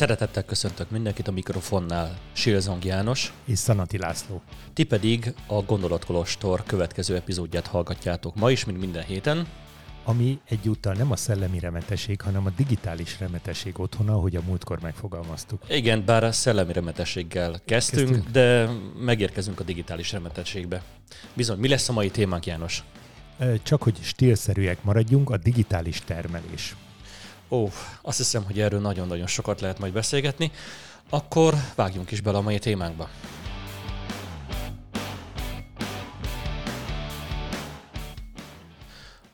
Szeretettel köszöntök mindenkit a mikrofonnál, Silzong János. És Szanati László. Ti pedig a Gondolatkolostor következő epizódját hallgatjátok ma is, mint minden héten. Ami egyúttal nem a szellemi remetesség, hanem a digitális remetesség otthona, ahogy a múltkor megfogalmaztuk. Igen, bár a szellemi remetességgel kezdtünk, kezdtünk, de megérkezünk a digitális remetességbe. Bizony, mi lesz a mai témánk, János? Csak hogy stílszerűek maradjunk, a digitális termelés. Ó, azt hiszem, hogy erről nagyon-nagyon sokat lehet majd beszélgetni. Akkor vágjunk is bele a mai témánkba.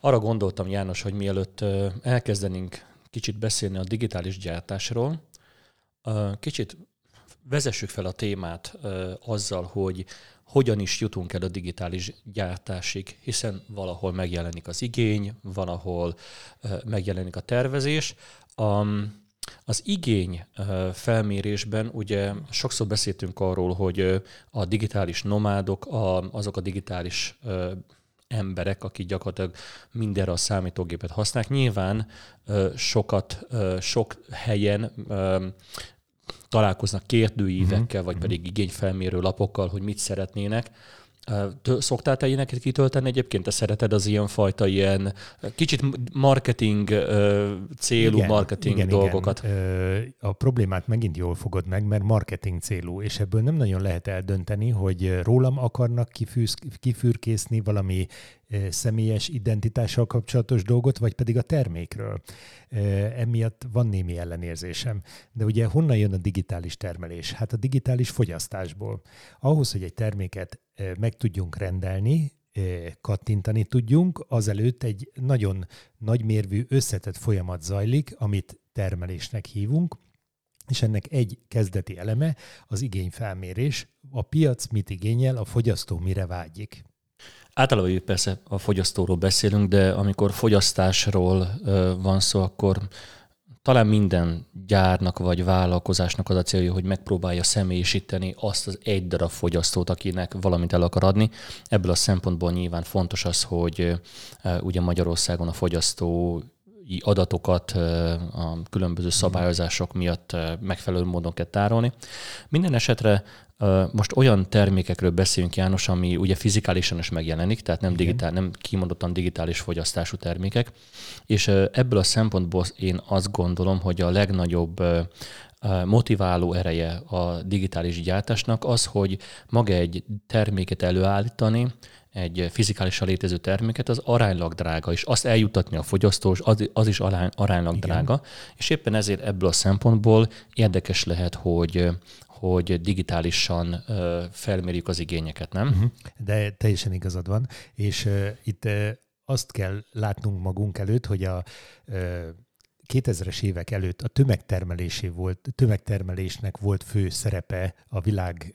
Arra gondoltam, János, hogy mielőtt elkezdenénk kicsit beszélni a digitális gyártásról, kicsit vezessük fel a témát azzal, hogy hogyan is jutunk el a digitális gyártásig, hiszen valahol megjelenik az igény, valahol megjelenik a tervezés. Az igény felmérésben ugye sokszor beszéltünk arról, hogy a digitális nomádok, azok a digitális emberek, akik gyakorlatilag mindenre a számítógépet használják. Nyilván sokat, sok helyen találkoznak kérdőívekkel, vagy mhm. pedig igényfelmérő lapokkal, hogy mit szeretnének. Szoktál te ilyeneket kitölteni egyébként? Te szereted az ilyen fajta ilyen kicsit marketing célú igen, marketing igen, dolgokat? Igen. A problémát megint jól fogod meg, mert marketing célú, és ebből nem nagyon lehet eldönteni, hogy rólam akarnak kifűz, kifürkészni valami személyes identitással kapcsolatos dolgot, vagy pedig a termékről. Emiatt van némi ellenérzésem. De ugye honnan jön a digitális termelés? Hát a digitális fogyasztásból. Ahhoz, hogy egy terméket meg tudjunk rendelni, kattintani tudjunk, azelőtt egy nagyon nagymérvű összetett folyamat zajlik, amit termelésnek hívunk, és ennek egy kezdeti eleme az igényfelmérés. A piac mit igényel, a fogyasztó mire vágyik. Általában persze a fogyasztóról beszélünk, de amikor fogyasztásról van szó, akkor talán minden gyárnak vagy vállalkozásnak az a célja, hogy megpróbálja személyisíteni azt az egy darab fogyasztót, akinek valamit el akar adni. Ebből a szempontból nyilván fontos az, hogy ugye Magyarországon a fogyasztó adatokat a különböző szabályozások miatt megfelelő módon kell tárolni. Minden esetre most olyan termékekről beszélünk, János, ami ugye fizikálisan is megjelenik, tehát nem, digitál, nem kimondottan digitális fogyasztású termékek, és ebből a szempontból én azt gondolom, hogy a legnagyobb motiváló ereje a digitális gyártásnak az, hogy maga egy terméket előállítani, egy fizikálisan létező terméket, az aránylag drága, és azt eljutatni a fogyasztós, az, az is arány, aránylag Igen. drága, és éppen ezért ebből a szempontból érdekes lehet, hogy hogy digitálisan uh, felmérjük az igényeket, nem? Uh-huh. De teljesen igazad van, és uh, itt uh, azt kell látnunk magunk előtt, hogy a uh, 2000-es évek előtt a tömegtermelésé volt, tömegtermelésnek volt fő szerepe a világ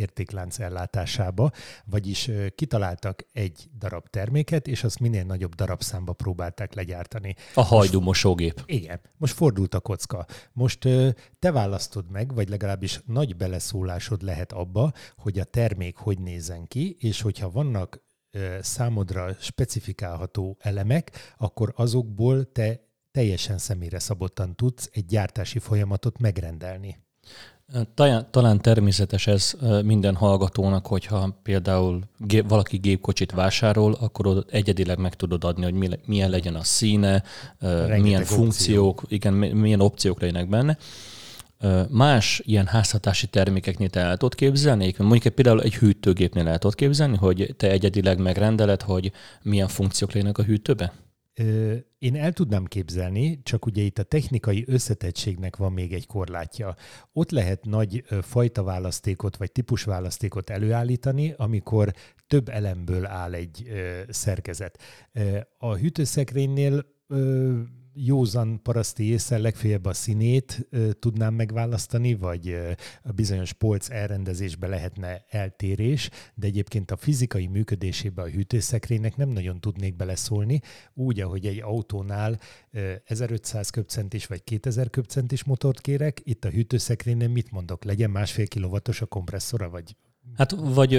értéklánc ellátásába, vagyis kitaláltak egy darab terméket, és azt minél nagyobb darabszámba próbálták legyártani. A hajdúmosógép. Igen, most fordult a kocka. Most te választod meg, vagy legalábbis nagy beleszólásod lehet abba, hogy a termék hogy nézzen ki, és hogyha vannak számodra specifikálható elemek, akkor azokból te teljesen személyre szabottan tudsz egy gyártási folyamatot megrendelni. Talán természetes ez minden hallgatónak, hogyha például valaki gépkocsit vásárol, akkor ott egyedileg meg tudod adni, hogy milyen legyen a színe, Rengeteg milyen funkciók, opció. igen, milyen opciók legyenek benne. Más ilyen házhatási termékeknél te el tudod képzelni? Mondjuk például egy hűtőgépnél el tudod képzelni, hogy te egyedileg megrendeled, hogy milyen funkciók legyenek a hűtőbe? Én el tudnám képzelni, csak ugye itt a technikai összetettségnek van még egy korlátja. Ott lehet nagy fajta választékot vagy típus választékot előállítani, amikor több elemből áll egy szerkezet. A hűtőszekrénynél józan paraszti észre legfeljebb a színét tudnám megválasztani, vagy a bizonyos polc elrendezésbe lehetne eltérés, de egyébként a fizikai működésébe a hűtőszekrénynek nem nagyon tudnék beleszólni, úgy, ahogy egy autónál ö, 1500 köbcentis vagy 2000 köbcentis motort kérek, itt a hűtőszekrényen mit mondok, legyen másfél kilovatos a kompresszora, vagy Hát vagy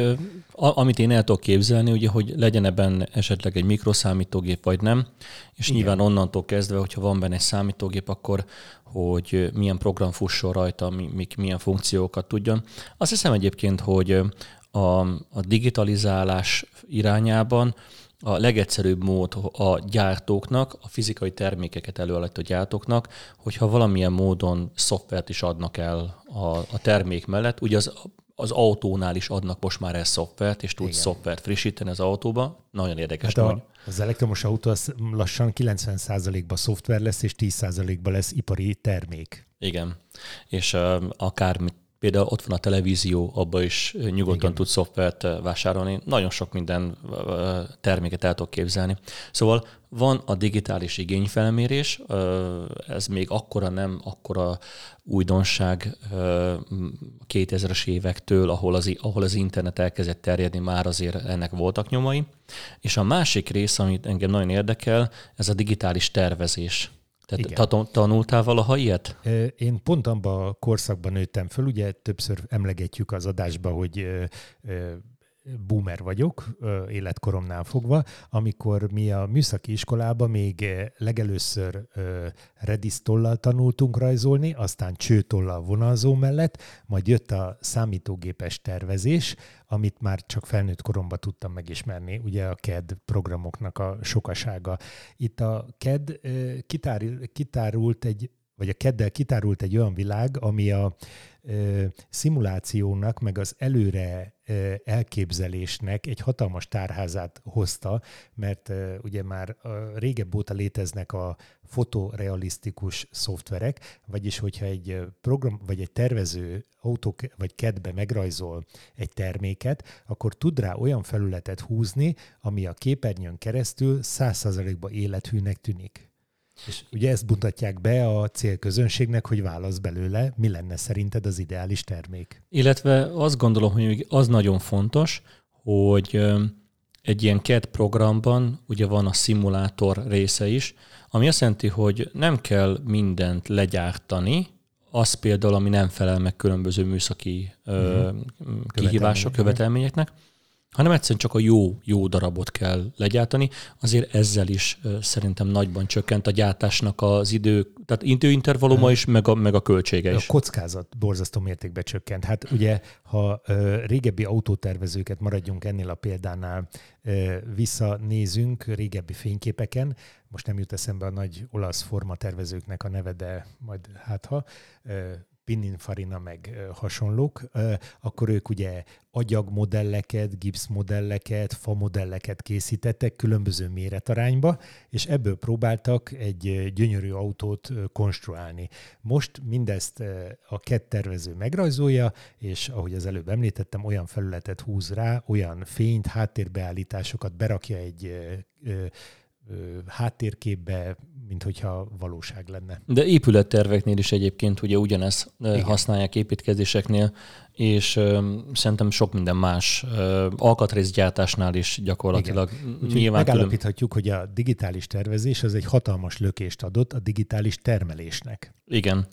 a, amit én el tudok képzelni, ugye, hogy legyen ebben esetleg egy mikroszámítógép, vagy nem, és Igen. nyilván onnantól kezdve, hogyha van benne egy számítógép, akkor hogy milyen program fusson rajta, mi, milyen funkciókat tudjon. Azt hiszem egyébként, hogy a, a digitalizálás irányában a legegyszerűbb mód a gyártóknak, a fizikai termékeket előállító gyártóknak, hogyha valamilyen módon szoftvert is adnak el a, a termék mellett, ugye az, az autónál is adnak most már el szoftvert, és tudsz szoftvert frissíteni az autóba. Nagyon érdekes. Hát a, az elektromos autó az lassan 90%-ban szoftver lesz, és 10%-ban lesz ipari termék. Igen, és uh, akár Például ott van a televízió, abba is nyugodtan Igen. tud szoftvert vásárolni. Nagyon sok minden terméket el tudok képzelni. Szóval van a digitális igényfelmérés, ez még akkora nem, akkora újdonság 2000-es évektől, ahol az, ahol az internet elkezdett terjedni, már azért ennek voltak nyomai. És a másik rész, amit engem nagyon érdekel, ez a digitális tervezés. Tehát Igen. tanultál valaha ilyet? Én pont abban a korszakban nőttem föl, ugye többször emlegetjük az adásba, hogy boomer vagyok, életkoromnál fogva, amikor mi a műszaki iskolában még legelőször redisztollal tanultunk rajzolni, aztán csőtollal vonalzó mellett, majd jött a számítógépes tervezés, amit már csak felnőtt koromban tudtam megismerni, ugye a CAD programoknak a sokasága. Itt a CAD kitárult egy vagy a keddel kitárult egy olyan világ, ami a ö, szimulációnak, meg az előre ö, elképzelésnek egy hatalmas tárházát hozta, mert ö, ugye már ö, régebb óta léteznek a fotorealisztikus szoftverek, vagyis hogyha egy program, vagy egy tervező autó vagy kedbe megrajzol egy terméket, akkor tud rá olyan felületet húzni, ami a képernyőn keresztül 100%-ba élethűnek tűnik. És ugye ezt mutatják be a célközönségnek, hogy válasz belőle, mi lenne szerinted az ideális termék. Illetve azt gondolom, hogy az nagyon fontos, hogy egy ilyen CAD programban ugye van a szimulátor része is, ami azt jelenti, hogy nem kell mindent legyártani, az például, ami nem felel meg különböző műszaki uh-huh. kihívások, követelményeknek, hanem egyszerűen csak a jó, jó darabot kell legyártani. Azért ezzel is szerintem nagyban csökkent a gyártásnak az idő, tehát időintervalluma is, meg a, meg a költsége is. A kockázat borzasztó mértékben csökkent. Hát ugye, ha régebbi autótervezőket maradjunk ennél a példánál, visszanézünk régebbi fényképeken, most nem jut eszembe a nagy olasz formatervezőknek a neve, de majd hát ha, Pininfarina meg hasonlók, akkor ők ugye agyagmodelleket, gipszmodelleket, famodelleket készítettek különböző méretarányba, és ebből próbáltak egy gyönyörű autót konstruálni. Most mindezt a kettervező megrajzolja, és ahogy az előbb említettem, olyan felületet húz rá, olyan fényt, háttérbeállításosokat berakja egy háttérképbe, mint hogyha valóság lenne. De épületterveknél is egyébként ugye ugyanezt Igen. használják építkezéseknél, és ö, szerintem sok minden más ö, alkatrészgyártásnál is gyakorlatilag Igen. megállapíthatjuk, külön... hogy a digitális tervezés az egy hatalmas lökést adott a digitális termelésnek. Igen.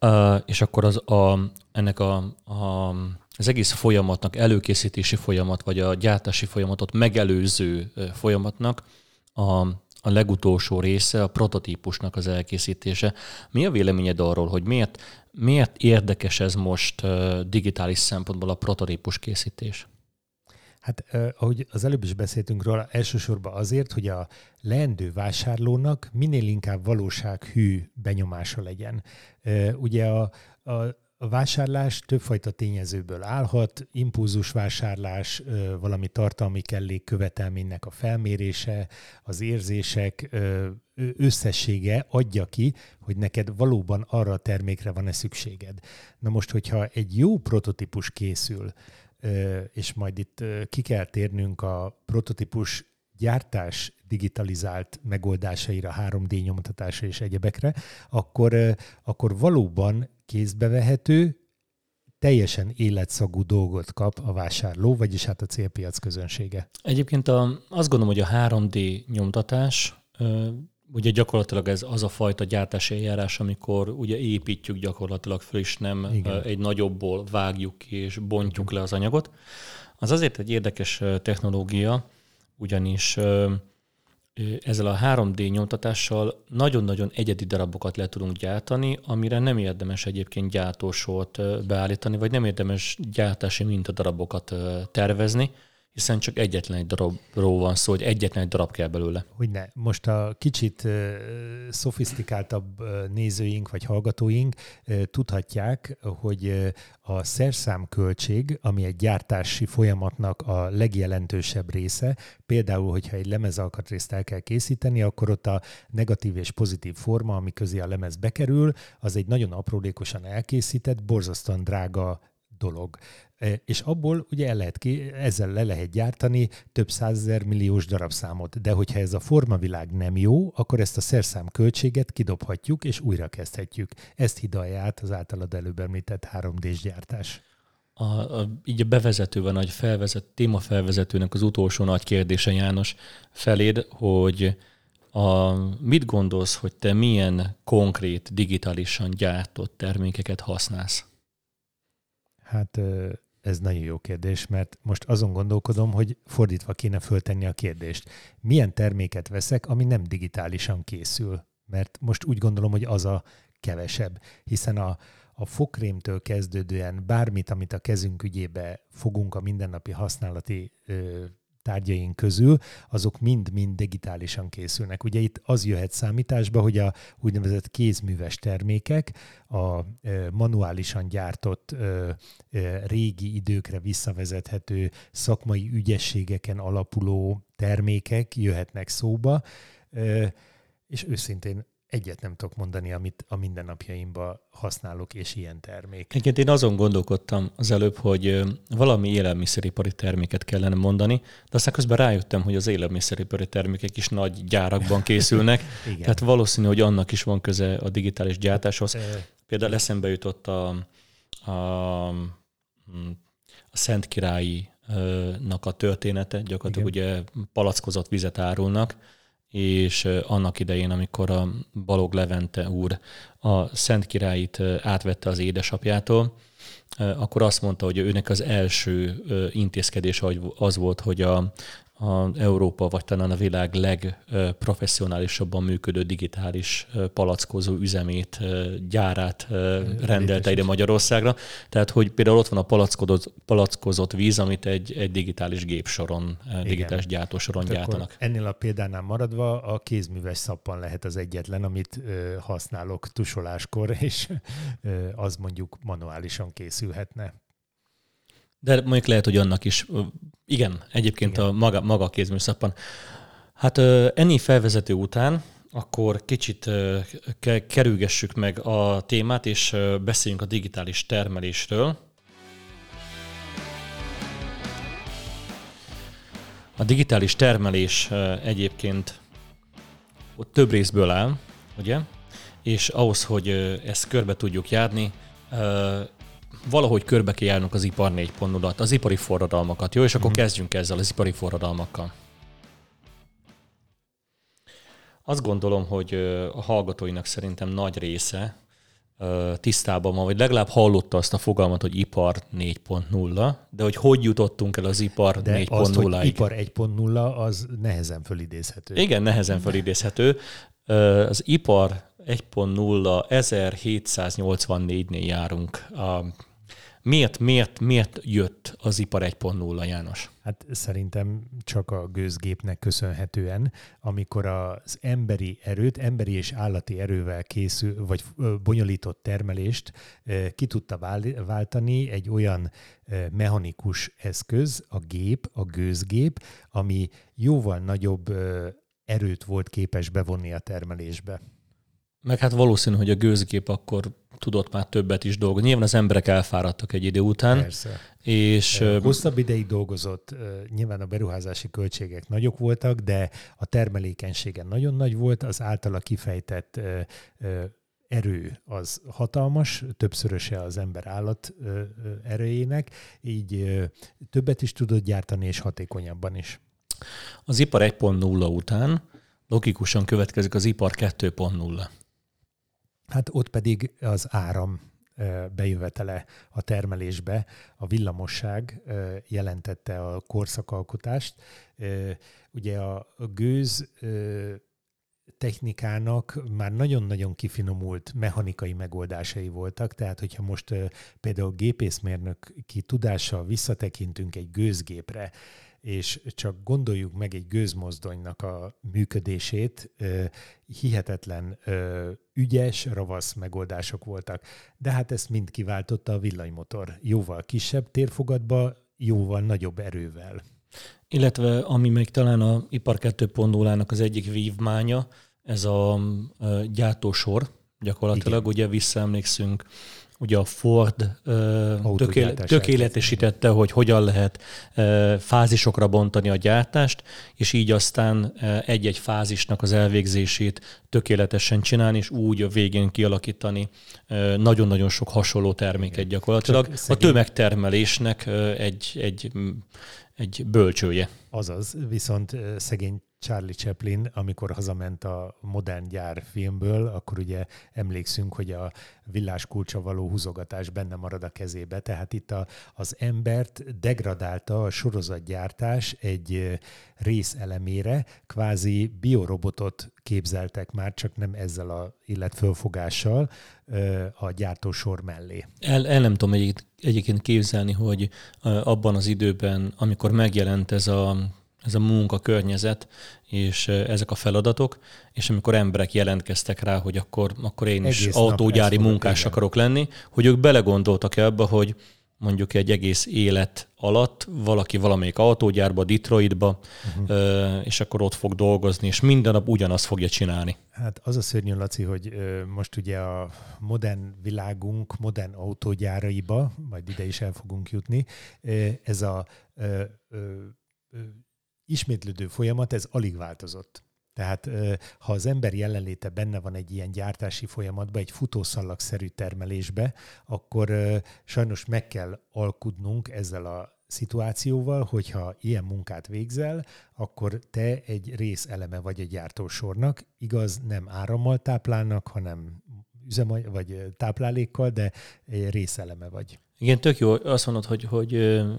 Uh, és akkor az a, ennek a, a az egész folyamatnak, előkészítési folyamat, vagy a gyártási folyamatot megelőző folyamatnak a, a legutolsó része, a prototípusnak az elkészítése. Mi a véleményed arról, hogy miért, miért érdekes ez most digitális szempontból a prototípus készítés? Hát ahogy az előbb is beszéltünk róla, elsősorban azért, hogy a leendő vásárlónak minél inkább valósághű benyomása legyen. Ugye a, a, a vásárlás többfajta tényezőből állhat, impulzus vásárlás, valami tartalmi kellék követelménynek a felmérése, az érzések összessége adja ki, hogy neked valóban arra a termékre van-e szükséged. Na most, hogyha egy jó prototípus készül, és majd itt ki kell térnünk a prototípus gyártás digitalizált megoldásaira, 3D nyomtatása és egyebekre, akkor, akkor valóban kézbevehető, teljesen életszagú dolgot kap a vásárló, vagyis hát a célpiac közönsége. Egyébként a, azt gondolom, hogy a 3D nyomtatás Ugye gyakorlatilag ez az a fajta gyártási eljárás, amikor ugye építjük gyakorlatilag föl, és nem Igen. egy nagyobbból vágjuk ki és bontjuk Igen. le az anyagot. Az azért egy érdekes technológia, ugyanis ezzel a 3D nyomtatással nagyon-nagyon egyedi darabokat le tudunk gyártani, amire nem érdemes egyébként gyártósort beállítani, vagy nem érdemes gyártási mintadarabokat tervezni, hiszen csak egyetlen egy darabról van szó, hogy egyetlen egy darab kell belőle. Hogy ne. Most a kicsit uh, szofisztikáltabb nézőink vagy hallgatóink uh, tudhatják, hogy a szerszámköltség, ami egy gyártási folyamatnak a legjelentősebb része, például, hogyha egy lemezalkatrészt el kell készíteni, akkor ott a negatív és pozitív forma, ami közé a lemez bekerül, az egy nagyon aprólékosan elkészített, borzasztóan drága dolog. E, és abból ugye el lehet ki, ezzel le lehet gyártani több százezer milliós darabszámot. De hogyha ez a formavilág nem jó, akkor ezt a szerszám költséget kidobhatjuk, és újra kezdhetjük. Ezt hidalja át az általad előbb említett 3D-s gyártás. A, a, így a bevezetőben, nagy felvezet, témafelvezetőnek az utolsó nagy kérdése, János, feléd, hogy a, mit gondolsz, hogy te milyen konkrét, digitálisan gyártott termékeket használsz? Hát ez nagyon jó kérdés, mert most azon gondolkodom, hogy fordítva kéne föltenni a kérdést. Milyen terméket veszek, ami nem digitálisan készül? Mert most úgy gondolom, hogy az a kevesebb, hiszen a, a fokrémtől kezdődően bármit, amit a kezünk ügyébe fogunk a mindennapi használati ö, tárgyaink közül, azok mind-mind digitálisan készülnek. Ugye itt az jöhet számításba, hogy a úgynevezett kézműves termékek, a manuálisan gyártott régi időkre visszavezethető szakmai ügyességeken alapuló termékek jöhetnek szóba, és őszintén egyet nem tudok mondani, amit a mindennapjaimban használok, és ilyen termék. Egyébként én azon gondolkodtam az előbb, hogy valami élelmiszeripari terméket kellene mondani, de aztán közben rájöttem, hogy az élelmiszeripari termékek is nagy gyárakban készülnek, Igen. tehát valószínű, hogy annak is van köze a digitális gyártáshoz. Például eszembe jutott a, a, a Szent Királyi nak a története, gyakorlatilag Igen. ugye palackozott vizet árulnak, és annak idején, amikor a Balog Levente úr a Szent Királyit átvette az édesapjától, akkor azt mondta, hogy őnek az első intézkedés az volt, hogy a, a Európa, vagy talán a világ legprofessionálisabban működő digitális palackozó üzemét, gyárát rendelte ide Magyarországra. Tehát, hogy például ott van a palackozott, palackozott víz, amit egy, egy digitális gépsoron, Igen. digitális gyártósoron Tehát gyártanak. Ennél a példánál maradva a kézműves szappan lehet az egyetlen, amit használok tusoláskor, és az mondjuk manuálisan készülhetne. De mondjuk lehet, hogy annak is, igen, egyébként igen. a maga, maga a kézműszappan. Hát ennyi felvezető után akkor kicsit kerülgessük meg a témát, és beszéljünk a digitális termelésről. A digitális termelés egyébként ott több részből áll, ugye? És ahhoz, hogy ezt körbe tudjuk járni, valahogy körbe kell járnunk az ipar 4.0-at, az ipari forradalmakat, jó? És akkor mm. kezdjünk ezzel az ipari forradalmakkal. Azt gondolom, hogy a hallgatóinak szerintem nagy része tisztában van, vagy legalább hallotta azt a fogalmat, hogy ipar 4.0, de hogy hogy jutottunk el az ipar 4.0-ig. ipar 1.0 az nehezen fölidézhető. Igen, nehezen fölidézhető. Az ipar 1.0 1784-nél járunk a Miért, miért, miért jött az ipar 1.0, János? Hát szerintem csak a gőzgépnek köszönhetően, amikor az emberi erőt, emberi és állati erővel készül, vagy bonyolított termelést ki tudta váltani egy olyan mechanikus eszköz, a gép, a gőzgép, ami jóval nagyobb erőt volt képes bevonni a termelésbe. Meg hát valószínű, hogy a gőzgép akkor tudott már többet is dolgozni. Nyilván az emberek elfáradtak egy idő után. Persze. És, Hosszabb ideig dolgozott, nyilván a beruházási költségek nagyok voltak, de a termelékenysége nagyon nagy volt, az általa kifejtett erő az hatalmas, többszöröse az ember állat erőjének, így többet is tudott gyártani, és hatékonyabban is. Az ipar 1.0 után logikusan következik az ipar 2.0. Hát ott pedig az áram bejövetele a termelésbe, a villamosság jelentette a korszakalkotást. Ugye a gőz technikának már nagyon-nagyon kifinomult mechanikai megoldásai voltak, tehát hogyha most például gépészmérnöki tudással visszatekintünk egy gőzgépre, és csak gondoljuk meg egy gőzmozdonynak a működését, hihetetlen ügyes, ravasz megoldások voltak. De hát ezt mind kiváltotta a villanymotor. Jóval kisebb térfogatba, jóval nagyobb erővel. Illetve ami még talán a Ipar 2.0-nak az egyik vívmánya, ez a gyártósor, gyakorlatilag Igen. ugye visszaemlékszünk ugye a Ford tökéle, tökéletesítette, hogy hogyan lehet fázisokra bontani a gyártást, és így aztán egy-egy fázisnak az elvégzését tökéletesen csinálni, és úgy a végén kialakítani nagyon-nagyon sok hasonló terméket gyakorlatilag. A tömegtermelésnek egy, egy, egy bölcsője. Azaz, viszont szegény Charlie Chaplin, amikor hazament a Modern Gyár filmből, akkor ugye emlékszünk, hogy a villás kulcsa való húzogatás benne marad a kezébe. Tehát itt a, az embert degradálta a sorozatgyártás egy részelemére, kvázi biorobotot képzeltek már, csak nem ezzel a illetfölfogással a gyártósor mellé. El, el nem tudom egyébként képzelni, hogy abban az időben, amikor megjelent ez a ez a munka környezet és ezek a feladatok, és amikor emberek jelentkeztek rá, hogy akkor, akkor én is egész autógyári munkás igen. akarok lenni, hogy ők belegondoltak ebbe, hogy mondjuk egy egész élet alatt valaki valamelyik autógyárba, Detroitba, uh-huh. és akkor ott fog dolgozni, és minden nap ugyanazt fogja csinálni. Hát az a szörnyű, Laci, hogy most ugye a modern világunk modern autógyáraiba, majd ide is el fogunk jutni, ez a ismétlődő folyamat, ez alig változott. Tehát ha az ember jelenléte benne van egy ilyen gyártási folyamatban, egy futószallagszerű termelésbe, akkor sajnos meg kell alkudnunk ezzel a szituációval, hogyha ilyen munkát végzel, akkor te egy részeleme vagy a gyártósornak. Igaz, nem árammal táplálnak, hanem üzem vagy táplálékkal, de részeleme vagy. Igen, tök jó. Azt mondod, hogy, hogy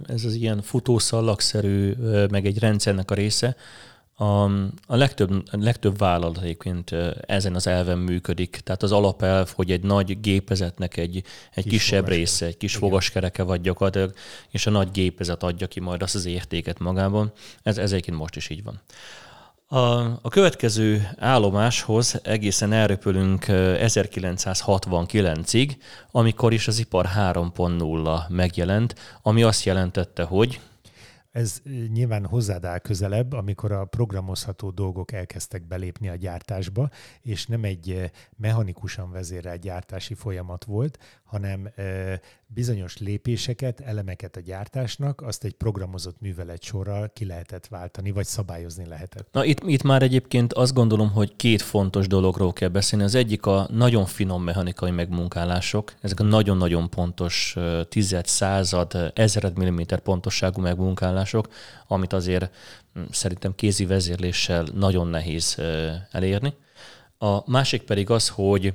ez az ilyen futószallagszerű, meg egy rendszernek a része. A, a legtöbb, a legtöbb vállalat egyébként ezen az elven működik. Tehát az alapelv, hogy egy nagy gépezetnek egy, egy kis kisebb része, egy kis Igen. fogaskereke vagy gyakorlatilag, és a nagy gépezet adja ki majd azt az értéket magában. Ez, ez egyébként most is így van. A, a következő állomáshoz egészen elröpülünk 1969-ig, amikor is az ipar 3.0 megjelent, ami azt jelentette, hogy ez nyilván hozzád áll közelebb, amikor a programozható dolgok elkezdtek belépni a gyártásba, és nem egy mechanikusan vezérelt gyártási folyamat volt, hanem bizonyos lépéseket, elemeket a gyártásnak, azt egy programozott művelet sorral ki lehetett váltani, vagy szabályozni lehetett. Na itt, itt már egyébként azt gondolom, hogy két fontos dologról kell beszélni. Az egyik a nagyon finom mechanikai megmunkálások, ezek a nagyon-nagyon pontos tized, század, ezered milliméter pontosságú megmunkálások, amit azért hm, szerintem kézi vezérléssel nagyon nehéz elérni. A másik pedig az, hogy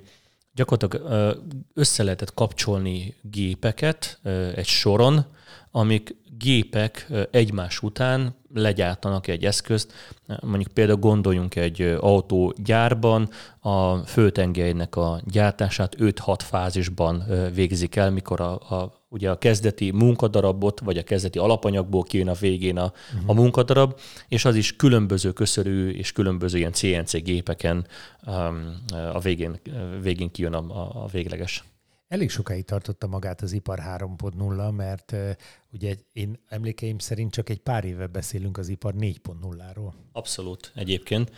gyakorlatilag össze lehetett kapcsolni gépeket egy soron, amik gépek egymás után legyártanak egy eszközt. Mondjuk például gondoljunk egy autógyárban, a főtengelynek a gyártását 5-6 fázisban végzik el, mikor a, a ugye a kezdeti munkadarabot, vagy a kezdeti alapanyagból kijön a végén a, uh-huh. a munkadarab, és az is különböző köszörű és különböző ilyen CNC gépeken um, a végén, végén kijön a, a, a végleges. Elég sokáig tartotta magát az ipar 3.0, mert uh, ugye én emlékeim szerint csak egy pár éve beszélünk az ipar 4.0-ról. Abszolút egyébként.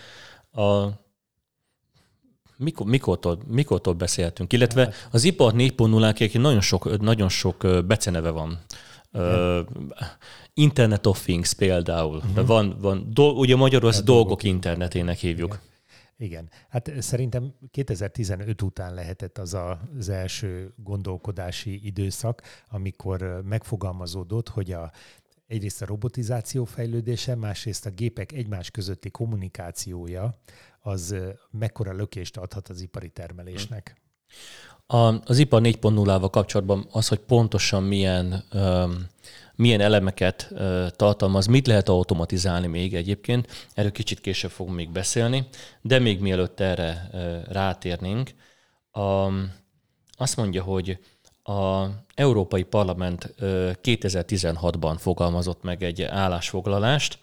A, mikor, mikortól, mikortól beszélhetünk? Illetve hát. az ipar 4.0 nagyon sok, nagyon sok beceneve van. Uh, Internet of Things például. Uh-huh. Van, van, do, ugye magyarul az dolgok, dolgok internetének hívjuk. Igen. Igen. Hát szerintem 2015 után lehetett az az első gondolkodási időszak, amikor megfogalmazódott, hogy a egyrészt a robotizáció fejlődése, másrészt a gépek egymás közötti kommunikációja az mekkora lökést adhat az ipari termelésnek. A, az ipar 4.0-ával kapcsolatban az, hogy pontosan milyen um, milyen elemeket tartalmaz, mit lehet automatizálni még egyébként, erről kicsit később fogunk még beszélni, de még mielőtt erre rátérnénk, um, azt mondja, hogy a Európai Parlament 2016-ban fogalmazott meg egy állásfoglalást,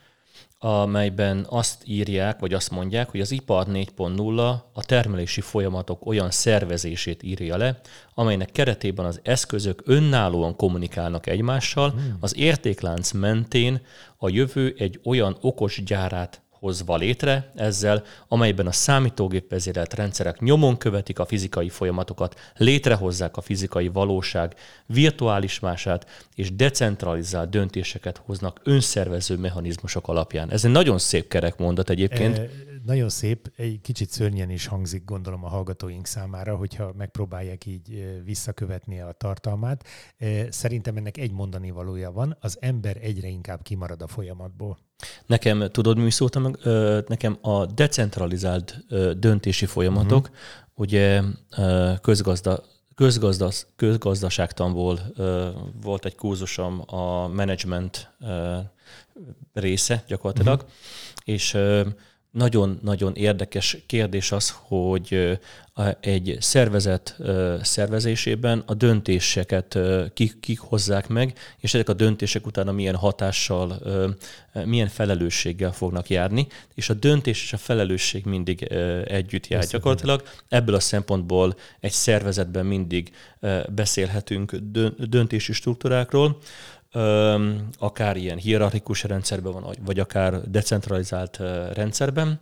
amelyben azt írják, vagy azt mondják, hogy az ipar 4.0 a termelési folyamatok olyan szervezését írja le, amelynek keretében az eszközök önállóan kommunikálnak egymással, hmm. az értéklánc mentén a jövő egy olyan okos gyárát hozva létre ezzel, amelyben a számítógép vezérelt rendszerek nyomon követik a fizikai folyamatokat, létrehozzák a fizikai valóság virtuális mását, és decentralizált döntéseket hoznak önszervező mechanizmusok alapján. Ez egy nagyon szép kerek mondat egyébként. E, nagyon szép, egy kicsit szörnyen is hangzik, gondolom a hallgatóink számára, hogyha megpróbálják így visszakövetni a tartalmát. Szerintem ennek egy mondani valója van, az ember egyre inkább kimarad a folyamatból. Nekem, tudod, mi szóltam meg? Nekem a decentralizált döntési folyamatok, uh-huh. ugye közgazda, közgazdas, közgazdaságtanból volt egy kurzusom a management része gyakorlatilag, uh-huh. és nagyon-nagyon érdekes kérdés az, hogy egy szervezet szervezésében a döntéseket kik, kik hozzák meg, és ezek a döntések utána milyen hatással, milyen felelősséggel fognak járni, és a döntés és a felelősség mindig együtt jár Ezt gyakorlatilag. Ebből a szempontból egy szervezetben mindig beszélhetünk döntési struktúrákról, akár ilyen hierarchikus rendszerben van, vagy akár decentralizált rendszerben.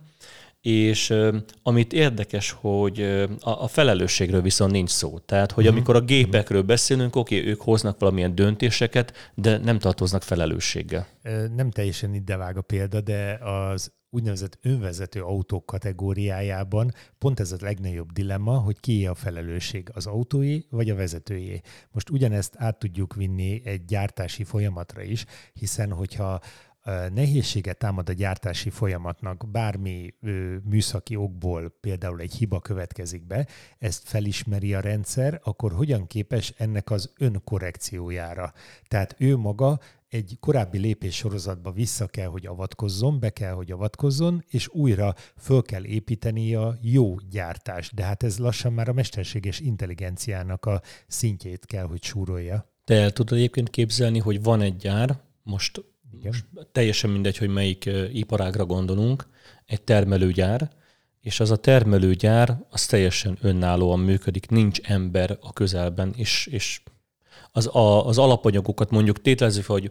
És amit érdekes, hogy a, a felelősségről viszont nincs szó. Tehát, hogy mhm. amikor a gépekről beszélünk, oké, okay, ők hoznak valamilyen döntéseket, de nem tartoznak felelősséggel. Nem teljesen ide vág a példa, de az úgynevezett önvezető autók kategóriájában pont ez a legnagyobb dilemma, hogy kié a felelősség, az autóé vagy a vezetőjé. Most ugyanezt át tudjuk vinni egy gyártási folyamatra is, hiszen hogyha nehézséget támad a gyártási folyamatnak, bármi ö, műszaki okból például egy hiba következik be, ezt felismeri a rendszer, akkor hogyan képes ennek az önkorrekciójára? Tehát ő maga egy korábbi lépés sorozatba vissza kell, hogy avatkozzon, be kell, hogy avatkozzon, és újra föl kell építeni a jó gyártást. De hát ez lassan már a mesterséges intelligenciának a szintjét kell, hogy súrolja. Te el tudod egyébként képzelni, hogy van egy gyár, most, Igen. most teljesen mindegy, hogy melyik iparágra gondolunk, egy termelőgyár, és az a termelőgyár az teljesen önállóan működik, nincs ember a közelben, és, és az, a, az alapanyagokat mondjuk tételezzük hogy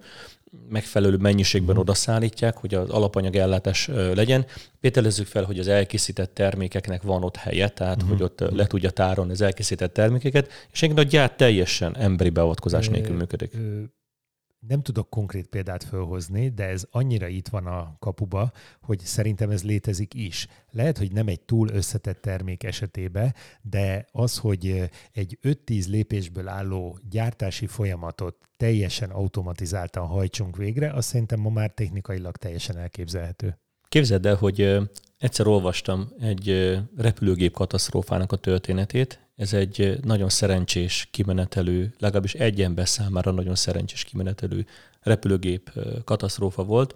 megfelelő mennyiségben mm. odaszállítják, hogy az alapanyag ellátás legyen. Tételezzük fel, hogy az elkészített termékeknek van ott helye, tehát mm. hogy ott le tudja tárolni az elkészített termékeket, és egyébként a gyár teljesen emberi beavatkozás nélkül működik nem tudok konkrét példát fölhozni, de ez annyira itt van a kapuba, hogy szerintem ez létezik is. Lehet, hogy nem egy túl összetett termék esetében, de az, hogy egy 5-10 lépésből álló gyártási folyamatot teljesen automatizáltan hajtsunk végre, azt szerintem ma már technikailag teljesen elképzelhető. Képzeld el, hogy egyszer olvastam egy repülőgép katasztrófának a történetét, ez egy nagyon szerencsés kimenetelő, legalábbis egy ember számára nagyon szerencsés kimenetelő repülőgép katasztrófa volt.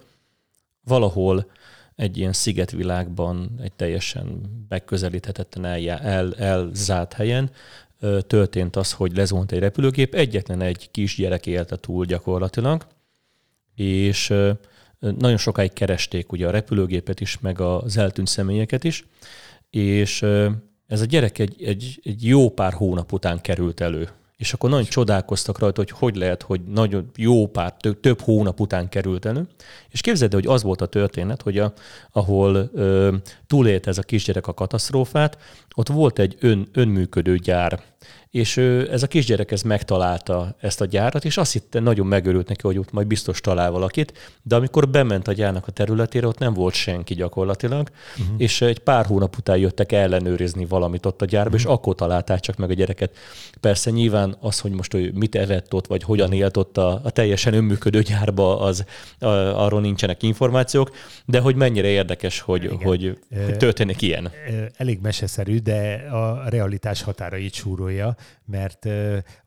Valahol egy ilyen szigetvilágban, egy teljesen megközelíthetetlen el, el, elzárt helyen történt az, hogy lezuhant egy repülőgép, egyetlen egy kisgyerek élte túl gyakorlatilag, és nagyon sokáig keresték ugye a repülőgépet is, meg az eltűnt személyeket is, és ez a gyerek egy, egy, egy jó pár hónap után került elő. És akkor nagyon csodálkoztak rajta, hogy hogy lehet, hogy nagyon jó pár, több, több hónap után került elő. És képzeld hogy az volt a történet, hogy a, ahol ö, túlélte ez a kisgyerek a katasztrófát, ott volt egy ön, önműködő gyár. És ez a kisgyerek ez megtalálta ezt a gyárat, és azt hitte, nagyon megörült neki, hogy ott majd biztos talál valakit, de amikor bement a gyárnak a területére, ott nem volt senki gyakorlatilag, uh-huh. és egy pár hónap után jöttek ellenőrizni valamit ott a gyárba, uh-huh. és mhm. akkor találták csak meg a gyereket. Persze nyilván az, hogy most ő mit evett ott, vagy hogyan élt ott a, a teljesen önműködő gyárba, az a, arról nincsenek információk, de hogy mennyire érdekes, hogy, hogy, hogy történik ilyen. Elég meseszerű, de a realitás határait súrolja, mert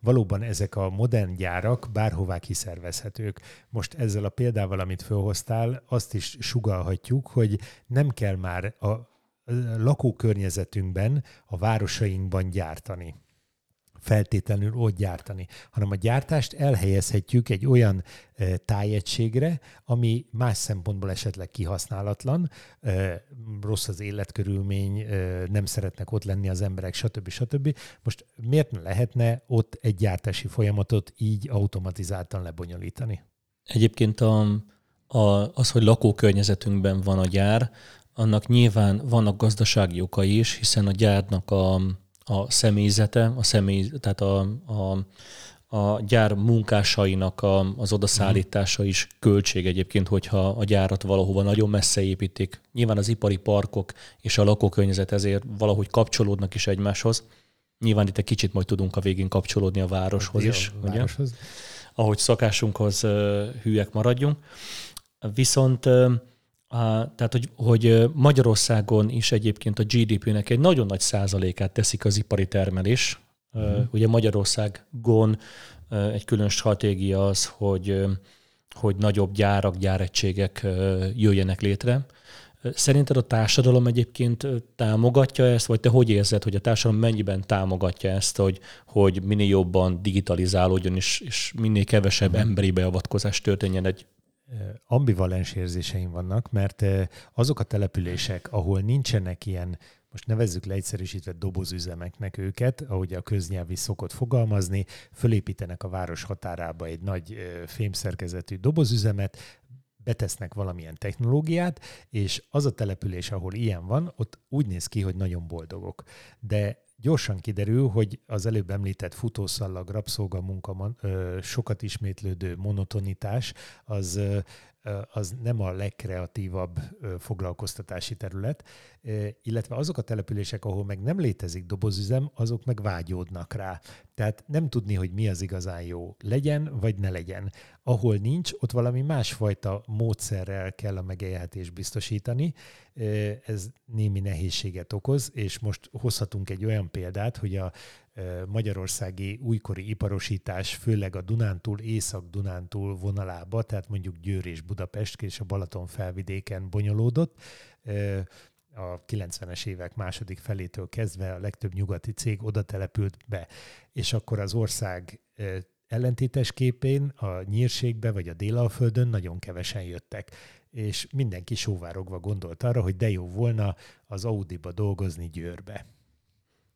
valóban ezek a modern gyárak bárhová kiszervezhetők. Most ezzel a példával, amit felhoztál, azt is sugalhatjuk, hogy nem kell már a lakókörnyezetünkben, a városainkban gyártani feltétlenül ott gyártani, hanem a gyártást elhelyezhetjük egy olyan tájegységre, ami más szempontból esetleg kihasználatlan, rossz az életkörülmény, nem szeretnek ott lenni az emberek, stb. stb. Most miért ne lehetne ott egy gyártási folyamatot így automatizáltan lebonyolítani? Egyébként a, a, az, hogy lakókörnyezetünkben van a gyár, annak nyilván vannak gazdasági okai is, hiszen a gyárnak a, a személyzete, a személy, tehát a, a, a gyár munkásainak a, az odaszállítása is költség egyébként, hogyha a gyárat valahova nagyon messze építik. Nyilván az ipari parkok és a lakókörnyezet ezért valahogy kapcsolódnak is egymáshoz. Nyilván itt egy kicsit majd tudunk a végén kapcsolódni a városhoz is, a városhoz. Ugye? ahogy szakásunkhoz hűek maradjunk. Viszont tehát, hogy, hogy Magyarországon is egyébként a GDP-nek egy nagyon nagy százalékát teszik az ipari termelés. Uh-huh. Ugye Magyarországon egy külön stratégia az, hogy, hogy nagyobb gyárak, gyáregységek jöjjenek létre. Szerinted a társadalom egyébként támogatja ezt, vagy te hogy érzed, hogy a társadalom mennyiben támogatja ezt, hogy, hogy minél jobban digitalizálódjon, és, és minél kevesebb uh-huh. emberi beavatkozás történjen egy ambivalens érzéseim vannak, mert azok a települések, ahol nincsenek ilyen, most nevezzük leegyszerűsítve dobozüzemeknek őket, ahogy a köznyelv is szokott fogalmazni, fölépítenek a város határába egy nagy fémszerkezetű dobozüzemet, betesznek valamilyen technológiát, és az a település, ahol ilyen van, ott úgy néz ki, hogy nagyon boldogok. De gyorsan kiderül, hogy az előbb említett futószallag, rabszolgamunka, sokat ismétlődő monotonitás, az az nem a legkreatívabb foglalkoztatási terület, illetve azok a települések, ahol meg nem létezik dobozüzem, azok meg vágyódnak rá. Tehát nem tudni, hogy mi az igazán jó. Legyen, vagy ne legyen. Ahol nincs, ott valami másfajta módszerrel kell a megélhetést biztosítani. Ez némi nehézséget okoz, és most hozhatunk egy olyan példát, hogy a magyarországi újkori iparosítás, főleg a Dunántúl, Észak-Dunántúl vonalába, tehát mondjuk Győr és Budapest és a Balaton felvidéken bonyolódott. A 90-es évek második felétől kezdve a legtöbb nyugati cég oda települt be, és akkor az ország ellentétes képén a nyírségbe vagy a Délalföldön nagyon kevesen jöttek és mindenki sóvárogva gondolt arra, hogy de jó volna az Audi-ba dolgozni Győrbe.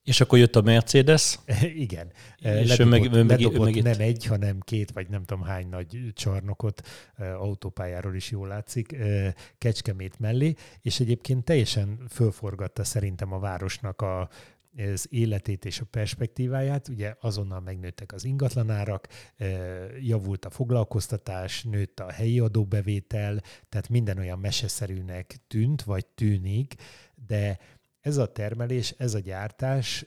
És akkor jött a Mercedes. Igen. És ledobott, meg, meg, ledobott meg nem egy, hanem két, vagy nem tudom hány nagy csarnokot autópályáról is jól látszik, Kecskemét mellé, és egyébként teljesen fölforgatta szerintem a városnak a, az életét és a perspektíváját. Ugye azonnal megnőttek az ingatlanárak, javult a foglalkoztatás, nőtt a helyi adóbevétel, tehát minden olyan meseszerűnek tűnt, vagy tűnik, de ez a termelés, ez a gyártás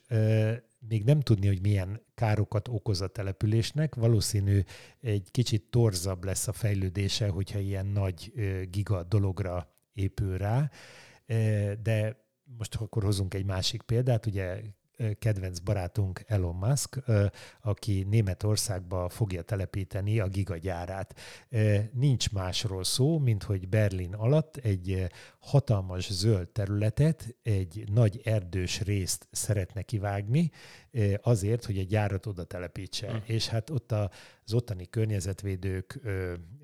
még nem tudni, hogy milyen károkat okoz a településnek. Valószínű egy kicsit torzabb lesz a fejlődése, hogyha ilyen nagy giga dologra épül rá. De most akkor hozunk egy másik példát, ugye kedvenc barátunk Elon Musk, aki Németországba fogja telepíteni a gigagyárát. Nincs másról szó, mint hogy Berlin alatt egy hatalmas zöld területet, egy nagy erdős részt szeretne kivágni, azért, hogy egy gyárat oda telepítse. Hmm. És hát ott az ottani környezetvédők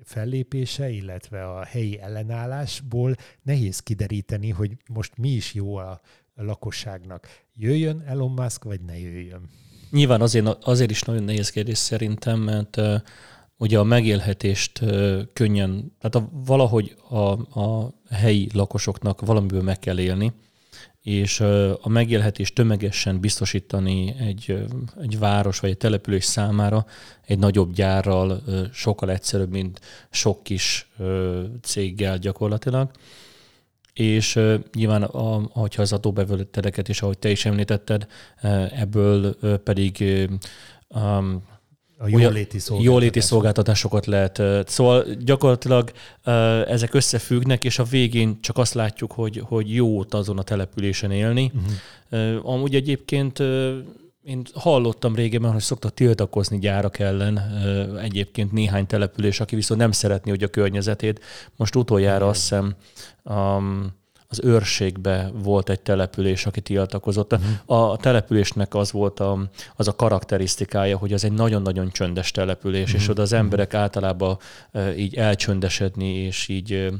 fellépése, illetve a helyi ellenállásból nehéz kideríteni, hogy most mi is jó a lakosságnak. Jöjjön Elon Musk, vagy ne jöjjön? Nyilván azért, azért is nagyon nehéz kérdés szerintem, mert uh, ugye a megélhetést uh, könnyen, tehát a, valahogy a, a helyi lakosoknak valamiből meg kell élni, és a megélhetés tömegesen biztosítani egy, egy város vagy egy település számára egy nagyobb gyárral sokkal egyszerűbb, mint sok kis céggel gyakorlatilag. És nyilván, a, hogyha az adóbevételeket is, ahogy te is említetted, ebből pedig um, a jóléti, jóléti szolgáltatásokat lehet. Szóval gyakorlatilag ezek összefüggnek, és a végén csak azt látjuk, hogy, hogy jó azon a településen élni. Uh-huh. Amúgy egyébként én hallottam régebben, hogy szoktak tiltakozni gyárak ellen egyébként néhány település, aki viszont nem szeretné, hogy a környezetét. Most utoljára azt hiszem um, az őrségbe volt egy település, aki tiltakozott. Uh-huh. A településnek az volt a, az a karakterisztikája, hogy az egy nagyon-nagyon csöndes település, uh-huh. és mhm. oda az emberek uh-huh. általában így elcsöndesedni, és így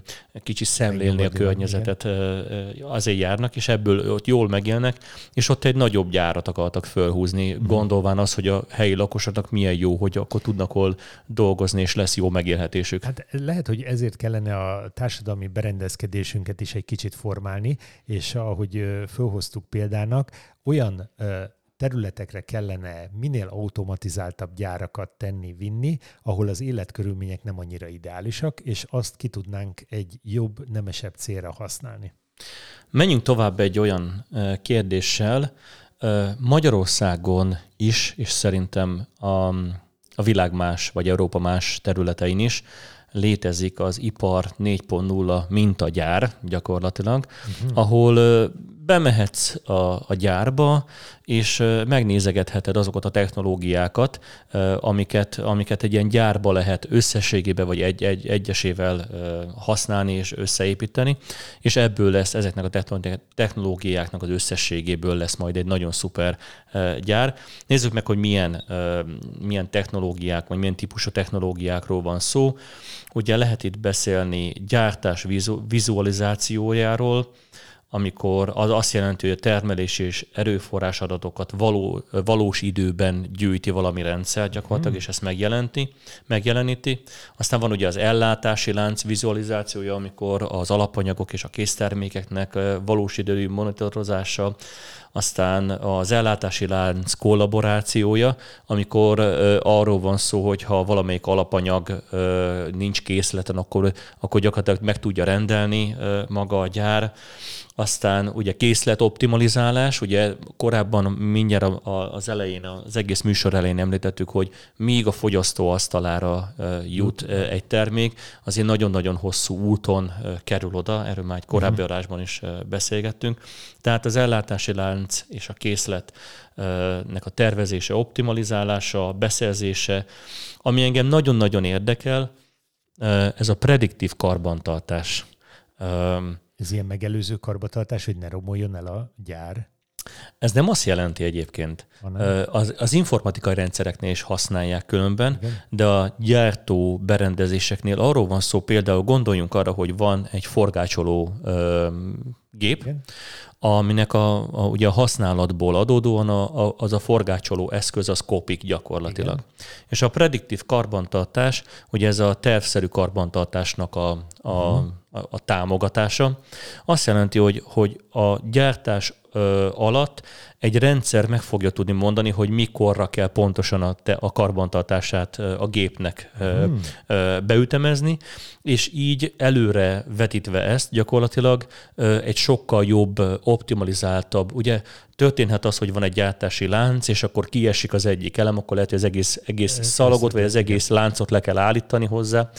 kicsi szemlélni a környezetet igen. azért járnak, és ebből ott jól megélnek, és ott egy nagyobb gyárat akartak fölhúzni, uh-huh. gondolván az, hogy a helyi lakosoknak milyen jó, hogy akkor tudnak hol dolgozni, és lesz jó megélhetésük. Hát lehet, hogy ezért kellene a társadalmi berendezkedésünket is egy kicsit formálni, és ahogy fölhoztuk példának, olyan területekre kellene minél automatizáltabb gyárakat tenni, vinni, ahol az életkörülmények nem annyira ideálisak, és azt ki tudnánk egy jobb, nemesebb célra használni. Menjünk tovább egy olyan kérdéssel. Magyarországon is, és szerintem a, a világ más, vagy Európa más területein is létezik az ipar 4.0 mintagyár gyakorlatilag, uh-huh. ahol bemehetsz a, a gyárba, és megnézegetheted azokat a technológiákat, amiket, amiket egy ilyen gyárba lehet összességében vagy egy, egy, egyesével használni és összeépíteni, és ebből lesz ezeknek a technológiáknak az összességéből lesz majd egy nagyon szuper gyár. Nézzük meg, hogy milyen, milyen technológiák, vagy milyen típusú technológiákról van szó. Ugye lehet itt beszélni gyártás vizualizációjáról, amikor az azt jelenti, hogy a termelési és erőforrás adatokat való, valós időben gyűjti valami rendszer gyakorlatilag, hmm. és ezt megjelenti, megjeleníti. Aztán van ugye az ellátási lánc vizualizációja, amikor az alapanyagok és a késztermékeknek valós idejű monitorozása, aztán az ellátási lánc kollaborációja, amikor arról van szó, hogy ha valamelyik alapanyag nincs készleten, akkor, akkor gyakorlatilag meg tudja rendelni maga a gyár aztán ugye készlet optimalizálás, ugye korábban mindjárt az elején, az egész műsor elején említettük, hogy míg a fogyasztó asztalára jut egy termék, azért nagyon-nagyon hosszú úton kerül oda, erről már egy korábbi uh-huh. adásban is beszélgettünk. Tehát az ellátási lánc és a készletnek a tervezése, optimalizálása, beszerzése, ami engem nagyon-nagyon érdekel, ez a prediktív karbantartás ez ilyen megelőző karbatartás, hogy ne romoljon el a gyár? Ez nem azt jelenti egyébként. Az, az informatikai rendszereknél is használják különben, Igen. de a gyártó berendezéseknél arról van szó, például gondoljunk arra, hogy van egy forgácsoló gép, Igen. aminek a, a, ugye a használatból adódóan a, a, az a forgácsoló eszköz az kopik gyakorlatilag. Igen. És a prediktív karbantartás, ugye ez a tervszerű karbantartásnak a, a, uh-huh. a, a támogatása, azt jelenti, hogy, hogy a gyártás ö, alatt egy rendszer meg fogja tudni mondani, hogy mikorra kell pontosan a, te, a karbantartását a gépnek hmm. beütemezni, és így előre vetítve ezt gyakorlatilag egy sokkal jobb, optimalizáltabb, ugye történhet az, hogy van egy gyártási lánc, és akkor kiesik az egyik elem, akkor lehet, hogy az egész, egész szalagot, vagy az egész láncot le kell állítani hozzá,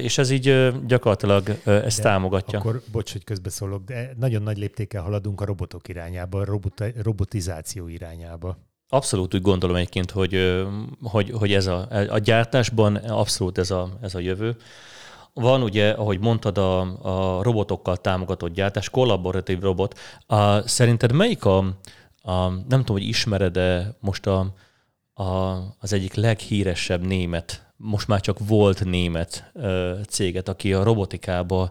és ez így gyakorlatilag ezt de támogatja. Akkor, bocs, hogy közbeszólok, de nagyon nagy léptékkel haladunk a robotok irányába, a robot, robotizáció irányába. Abszolút úgy gondolom egyébként, hogy, hogy, hogy ez a, a gyártásban abszolút ez a, ez a jövő. Van ugye, ahogy mondtad, a, a robotokkal támogatott gyártás, kollaboratív robot. A, szerinted melyik a, a nem tudom, hogy ismered-e most a, a, az egyik leghíresebb német, most már csak volt német ö, céget, aki a robotikában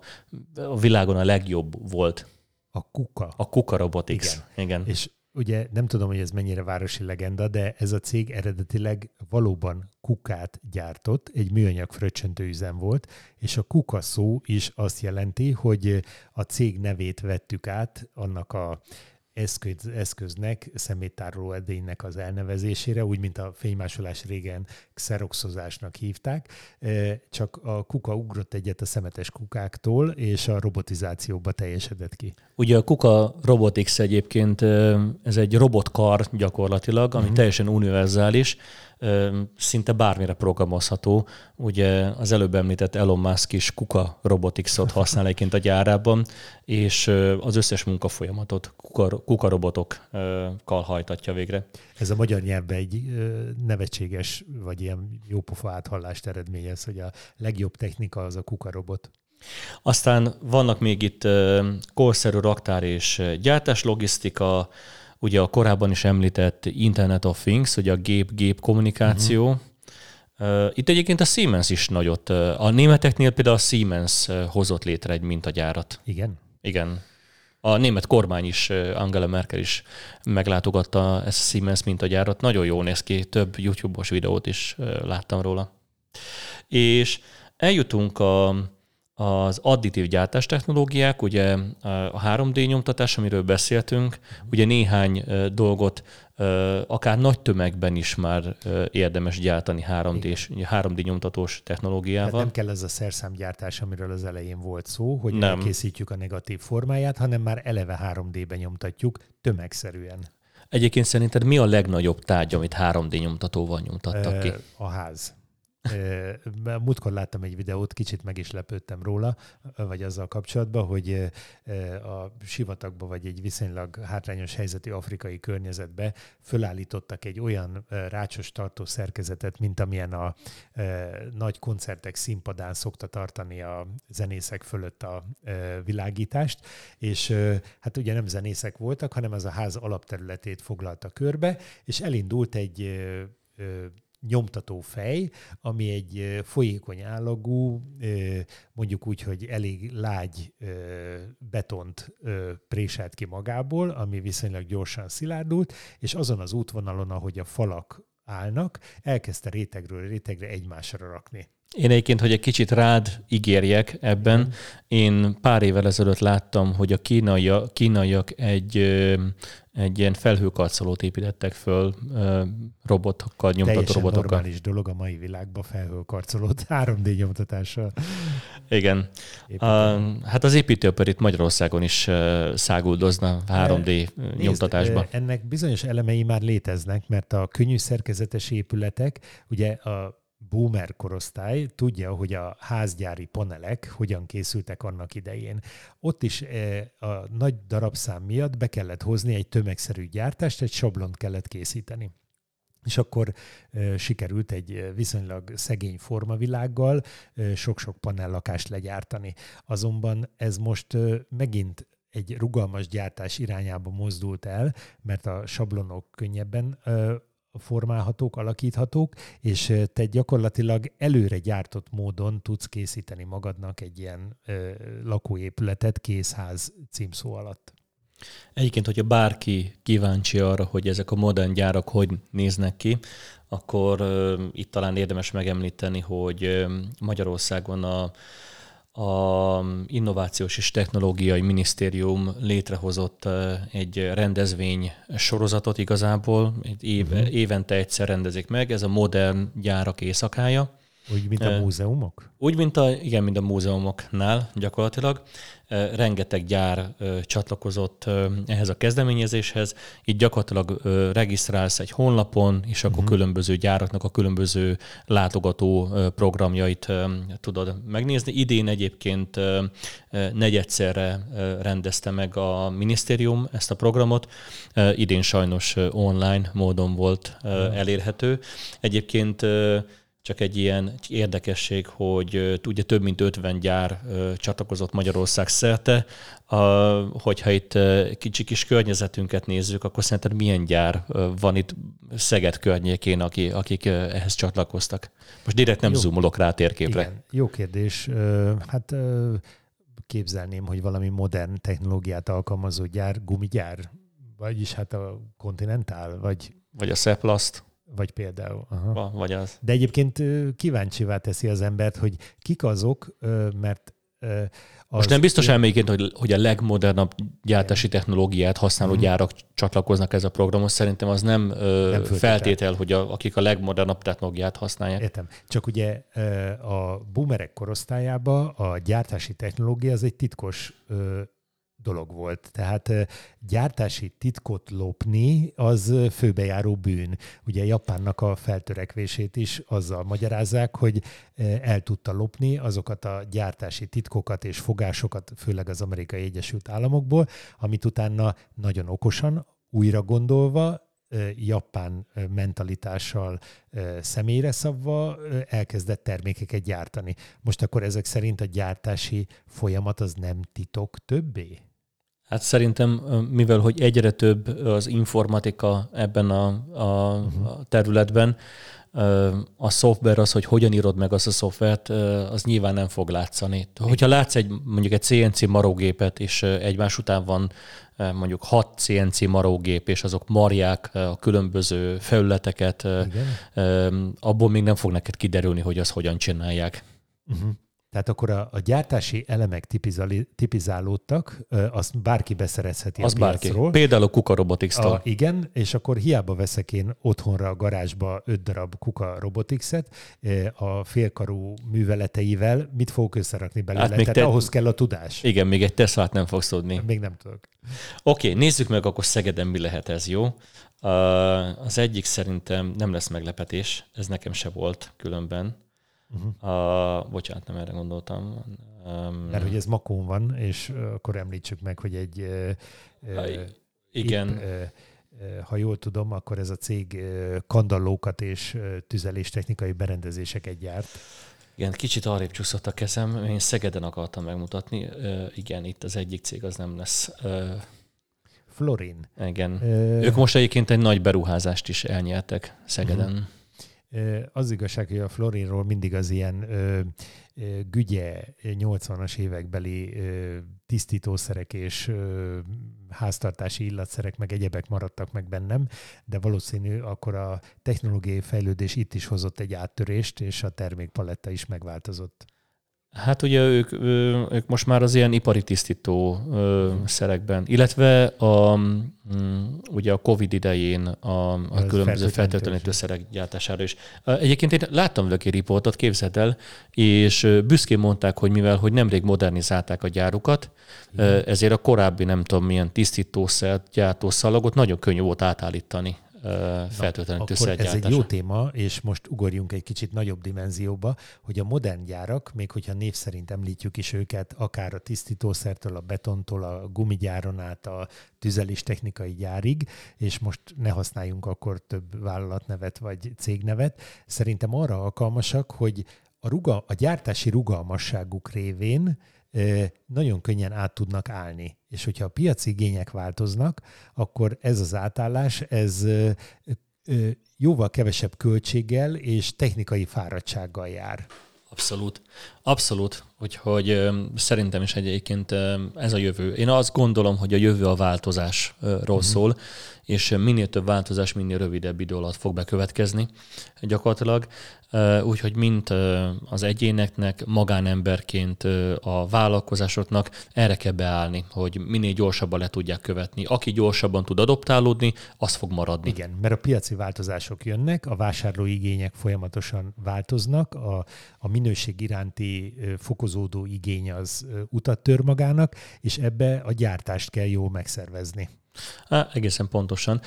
a világon a legjobb volt? A Kuka. A Kuka Robotics. Igen. Igen. És ugye nem tudom, hogy ez mennyire városi legenda, de ez a cég eredetileg valóban kukát gyártott, egy műanyag fröccsöntő üzem volt, és a kuka szó is azt jelenti, hogy a cég nevét vettük át annak a eszköz, eszköznek, szeméttároló edénynek az elnevezésére, úgy, mint a fénymásolás régen xeroxozásnak hívták, e, csak a kuka ugrott egyet a szemetes kukáktól, és a robotizációba teljesedett ki. Ugye a Kuka Robotics egyébként e, ez egy robotkar gyakorlatilag, ami uh-huh. teljesen univerzális, szinte bármire programozható. Ugye az előbb említett Elon Musk is Kuka Robotics-ot használ egyébként a gyárában, és az összes munkafolyamatot Kuka, Kuka robotokkal hajtatja végre. Ez a magyar nyelvben egy nevetséges, vagy ilyen jópofa áthallást eredményez, hogy a legjobb technika az a Kuka robot. Aztán vannak még itt korszerű raktár és gyártás logisztika, ugye a korábban is említett Internet of Things, ugye a gép-gép kommunikáció. Uh-huh. Itt egyébként a Siemens is nagyot, a németeknél például a Siemens hozott létre egy mintagyárat. Igen? Igen. A német kormány is, Angela Merkel is meglátogatta ezt a Siemens mintagyárat. Nagyon jól néz ki, több YouTube-os videót is láttam róla. És eljutunk a, az additív gyártás technológiák, ugye a 3D nyomtatás, amiről beszéltünk, ugye néhány dolgot akár nagy tömegben is már érdemes gyártani 3D, 3D nyomtatós technológiával. Tehát nem kell ez a szerszámgyártás, amiről az elején volt szó, hogy nem. készítjük a negatív formáját, hanem már eleve 3D-ben nyomtatjuk tömegszerűen. Egyébként szerinted mi a legnagyobb tárgy, amit 3D nyomtatóval nyomtattak ki? A ház. Múltkor láttam egy videót, kicsit meg is lepődtem róla, vagy azzal kapcsolatban, hogy a sivatagba, vagy egy viszonylag hátrányos helyzetű afrikai környezetbe fölállítottak egy olyan rácsos tartó szerkezetet, mint amilyen a nagy koncertek színpadán szokta tartani a zenészek fölött a világítást, és hát ugye nem zenészek voltak, hanem az a ház alapterületét foglalta körbe, és elindult egy nyomtató fej, ami egy folyékony állagú, mondjuk úgy, hogy elég lágy betont préselt ki magából, ami viszonylag gyorsan szilárdult, és azon az útvonalon, ahogy a falak állnak, elkezdte rétegről rétegre egymásra rakni. Én egyébként, hogy egy kicsit rád ígérjek ebben, én pár évvel ezelőtt láttam, hogy a kínaiak, kínaiak egy, egy ilyen felhőkarcolót építettek föl robotokkal, nyomtató Teljesen robotokkal. normális dolog a mai világban felhőkarcolót 3D nyomtatással. Igen. A, hát az építőipar itt Magyarországon is száguldozna 3D Nézd, nyomtatásba. Ennek bizonyos elemei már léteznek, mert a könnyű szerkezetes épületek, ugye a boomer korosztály tudja, hogy a házgyári panelek hogyan készültek annak idején. Ott is e, a nagy darabszám miatt be kellett hozni egy tömegszerű gyártást, egy sablont kellett készíteni. És akkor e, sikerült egy viszonylag szegény formavilággal e, sok-sok panellakást legyártani. Azonban ez most megint egy rugalmas gyártás irányába mozdult el, mert a sablonok könnyebben formálhatók, alakíthatók, és te gyakorlatilag előre gyártott módon tudsz készíteni magadnak egy ilyen ö, lakóépületet készház címszó alatt. Egyébként, hogyha bárki kíváncsi arra, hogy ezek a modern gyárak hogy néznek ki, akkor uh, itt talán érdemes megemlíteni, hogy uh, Magyarországon a a Innovációs és Technológiai Minisztérium létrehozott egy rendezvény sorozatot igazából, egy év, uh-huh. évente egyszer rendezik meg, ez a modern gyárak éjszakája. Úgy, mint a múzeumok? Úgy, mint a, igen, mint a múzeumoknál gyakorlatilag. Rengeteg gyár csatlakozott ehhez a kezdeményezéshez. Így gyakorlatilag regisztrálsz egy honlapon, és akkor uh-huh. különböző gyáraknak a különböző látogató programjait tudod megnézni. Idén egyébként negyedszerre rendezte meg a minisztérium ezt a programot. Idén sajnos online módon volt uh-huh. elérhető. Egyébként csak egy ilyen érdekesség, hogy ugye több mint 50 gyár csatlakozott Magyarország szerte. Hogyha itt kicsi kis környezetünket nézzük, akkor szerinted milyen gyár van itt Szeged környékén, akik ehhez csatlakoztak? Most direkt nem Jó. zoomolok rá a térképre. Igen. Jó kérdés. Hát képzelném, hogy valami modern technológiát alkalmazó gyár, gumigyár, Vagyis hát a Continental, vagy... Vagy a Seplast. Vagy például. Aha. Va, vagy az. De egyébként kíváncsivá teszi az embert, hogy kik azok, mert az Most nem biztos elmélyként, hogy, hogy a legmodernabb gyártási technológiát használó uh-huh. gyárak csatlakoznak ez a programhoz. Szerintem az nem, nem feltétel, hogy a, akik a legmodernabb technológiát használják. Értem. Csak ugye a boomerek korosztályában a gyártási technológia az egy titkos dolog volt. Tehát gyártási titkot lopni az főbejáró bűn. Ugye Japánnak a feltörekvését is azzal magyarázzák, hogy el tudta lopni azokat a gyártási titkokat és fogásokat, főleg az amerikai Egyesült Államokból, amit utána nagyon okosan, újra gondolva, japán mentalitással személyre szabva elkezdett termékeket gyártani. Most akkor ezek szerint a gyártási folyamat az nem titok többé? Hát szerintem, mivel hogy egyre több az informatika ebben a, a, uh-huh. a területben, a szoftver az, hogy hogyan írod meg azt a szoftvert, az nyilván nem fog látszani. Hogyha látsz egy mondjuk egy CNC marógépet, és egymás után van mondjuk hat CNC marógép, és azok marják a különböző felületeket, Igen. abból még nem fog neked kiderülni, hogy azt hogyan csinálják. Uh-huh. Tehát akkor a, a gyártási elemek tipizálódtak, azt bárki beszerezheti az a piacról. Bárki. Például a Kuka Robotics-tól. igen, és akkor hiába veszek én otthonra a garázsba öt darab Kuka Robotics-et, a félkarú műveleteivel mit fogok összerakni belőle? Hát Tehát te... ahhoz kell a tudás. Igen, még egy Teslát nem fogsz tudni. Még nem tudok. Oké, okay, nézzük meg akkor Szegeden mi lehet ez, jó? Az egyik szerintem nem lesz meglepetés, ez nekem se volt különben Uh-huh. A, bocsánat, nem erre gondoltam. Um, Mert hogy ez Makón van, és akkor említsük meg, hogy egy uh, igen. Itt, uh, ha jól tudom, akkor ez a cég kandallókat és tüzeléstechnikai berendezéseket gyárt. Igen, kicsit arrébb csúszott a kezem, én Szegeden akartam megmutatni. Igen, itt az egyik cég az nem lesz. Florin. Igen. Uh, ők most egyébként egy nagy beruházást is elnyertek Szegeden. Uh-huh. Az igazság, hogy a Florinról mindig az ilyen ö, ö, gügye 80-as évekbeli ö, tisztítószerek és ö, háztartási illatszerek meg egyebek maradtak meg bennem, de valószínű akkor a technológiai fejlődés itt is hozott egy áttörést, és a termékpaletta is megváltozott. Hát ugye ők, ők most már az ilyen ipari tisztító szerekben, illetve a, mm, ugye a Covid idején a, a különböző feltétlenítő szerek gyártására is. Egyébként én láttam velük egy riportot, képzeld el, és büszkén mondták, hogy mivel hogy nemrég modernizálták a gyárukat, Igen. ezért a korábbi nem tudom milyen tisztítószer gyártószalagot nagyon könnyű volt átállítani feltölteni Ez egy jó téma, és most ugorjunk egy kicsit nagyobb dimenzióba, hogy a modern gyárak, még hogyha név szerint említjük is őket, akár a tisztítószertől, a betontól, a gumigyáron át a tüzelés technikai gyárig, és most ne használjunk akkor több vállalatnevet vagy cégnevet, szerintem arra alkalmasak, hogy a, ruga, a gyártási rugalmasságuk révén nagyon könnyen át tudnak állni. És hogyha a piaci igények változnak, akkor ez az átállás, ez jóval kevesebb költséggel és technikai fáradtsággal jár. Abszolút. Abszolút. Úgyhogy szerintem is egyébként ez a jövő. Én azt gondolom, hogy a jövő a változásról mm-hmm. szól, és minél több változás, minél rövidebb idő alatt fog bekövetkezni gyakorlatilag. Úgyhogy mint az egyéneknek, magánemberként a vállalkozásoknak erre kell beállni, hogy minél gyorsabban le tudják követni. Aki gyorsabban tud adoptálódni, az fog maradni. Igen, mert a piaci változások jönnek, a vásárló igények folyamatosan változnak, a, a minőség iránti fokozódó igény az utat tör magának, és ebbe a gyártást kell jól megszervezni. Há, egészen pontosan.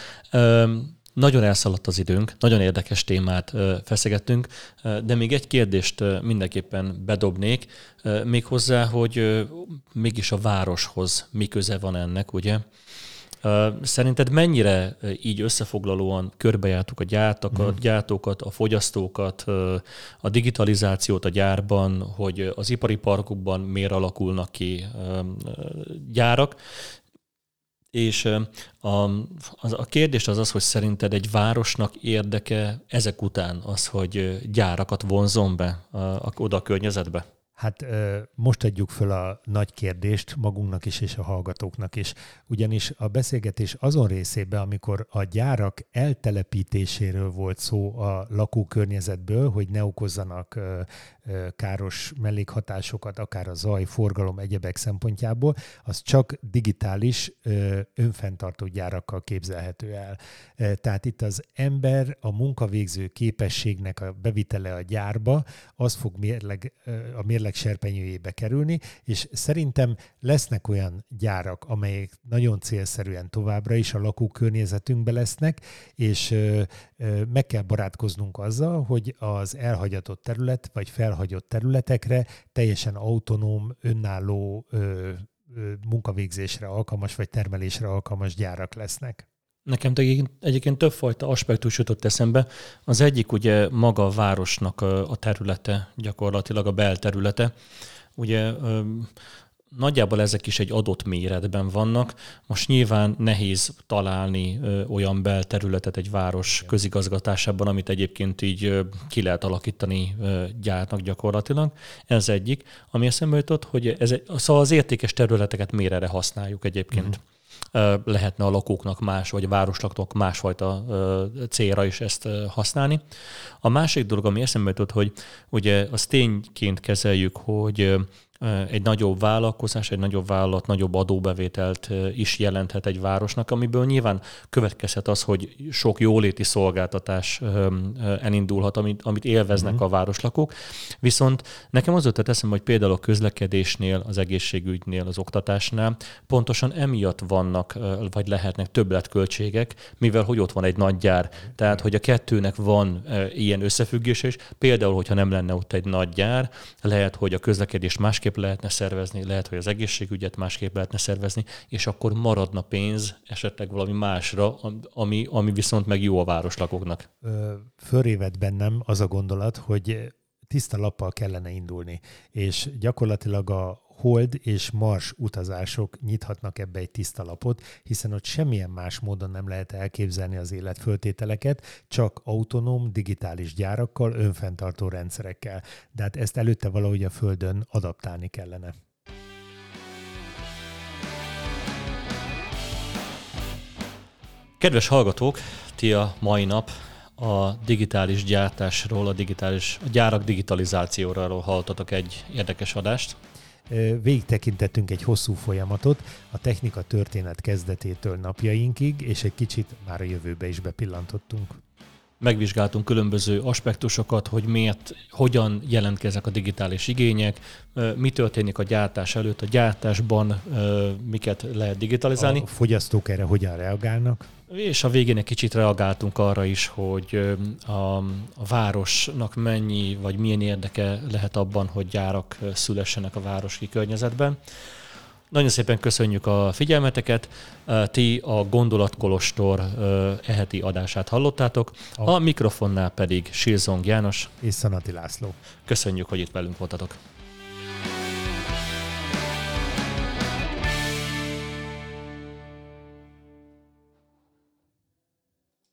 Nagyon elszaladt az időnk, nagyon érdekes témát feszegettünk, de még egy kérdést mindenképpen bedobnék, méghozzá, hogy mégis a városhoz mi köze van ennek, ugye? Szerinted mennyire így összefoglalóan körbejártuk a gyártakat, mm. gyártókat, a fogyasztókat, a digitalizációt a gyárban, hogy az ipari parkokban miért alakulnak ki gyárak, és a, az, a kérdés az az, hogy szerinted egy városnak érdeke ezek után az, hogy gyárakat vonzon be a, a, oda a környezetbe? Hát most adjuk föl a nagy kérdést magunknak is és a hallgatóknak is. Ugyanis a beszélgetés azon részében, amikor a gyárak eltelepítéséről volt szó a lakókörnyezetből, hogy ne okozzanak káros mellékhatásokat, akár a zaj, forgalom, egyebek szempontjából, az csak digitális önfenntartó gyárakkal képzelhető el. Tehát itt az ember, a munkavégző képességnek a bevitele a gyárba, az fog mérleg, a mérleg serpenyőjébe kerülni, és szerintem lesznek olyan gyárak, amelyek nagyon célszerűen továbbra is a lakókörnyezetünkben lesznek, és meg kell barátkoznunk azzal, hogy az elhagyatott terület, vagy felhagyott területekre teljesen autonóm, önálló munkavégzésre alkalmas, vagy termelésre alkalmas gyárak lesznek. Nekem egyébként többfajta aspektus jutott eszembe. Az egyik ugye maga a városnak a területe, gyakorlatilag a belterülete. Ugye nagyjából ezek is egy adott méretben vannak. Most nyilván nehéz találni olyan belterületet egy város közigazgatásában, amit egyébként így ki lehet alakítani gyárnak gyakorlatilag. Ez egyik. Ami eszembe jutott, hogy ez, szóval az értékes területeket mérere használjuk egyébként. Mm-hmm lehetne a lakóknak más, vagy a városlaktók másfajta célra is ezt használni. A másik dolog, ami eszembe jutott, hogy ugye az tényként kezeljük, hogy egy nagyobb vállalkozás, egy nagyobb vállalat nagyobb adóbevételt is jelenthet egy városnak, amiből nyilván következhet az, hogy sok jóléti szolgáltatás elindulhat, amit, amit élveznek uh-huh. a városlakók. Viszont nekem az ötlet eszem, hogy például a közlekedésnél, az egészségügynél, az oktatásnál pontosan emiatt vannak, vagy lehetnek többletköltségek, mivel hogy ott van egy nagy gyár. Tehát, hogy a kettőnek van ilyen összefüggése is. Például, hogyha nem lenne ott egy nagy gyár, lehet, hogy a közlekedés másképp másképp lehetne szervezni, lehet, hogy az egészségügyet másképp lehetne szervezni, és akkor maradna pénz esetleg valami másra, ami, ami viszont meg jó a városlakóknak. Föléved bennem az a gondolat, hogy tiszta lappal kellene indulni, és gyakorlatilag a hold és mars utazások nyithatnak ebbe egy tiszta lapot, hiszen ott semmilyen más módon nem lehet elképzelni az életföltételeket, csak autonóm digitális gyárakkal, önfenntartó rendszerekkel. De hát ezt előtte valahogy a Földön adaptálni kellene. Kedves hallgatók, ti a mai nap a digitális gyártásról, a, digitális, a gyárak digitalizációról hallottatok egy érdekes adást végigtekintettünk egy hosszú folyamatot, a technika történet kezdetétől napjainkig, és egy kicsit már a jövőbe is bepillantottunk. Megvizsgáltunk különböző aspektusokat, hogy miért, hogyan jelentkeznek a digitális igények, mi történik a gyártás előtt, a gyártásban miket lehet digitalizálni. A fogyasztók erre hogyan reagálnak? És a végén egy kicsit reagáltunk arra is, hogy a, a városnak mennyi vagy milyen érdeke lehet abban, hogy gyárak szülessenek a városi környezetben. Nagyon szépen köszönjük a figyelmeteket. Ti a Gondolatkolostor eheti adását hallottátok, a mikrofonnál pedig Silzong János és Szanati László. Köszönjük, hogy itt velünk voltatok.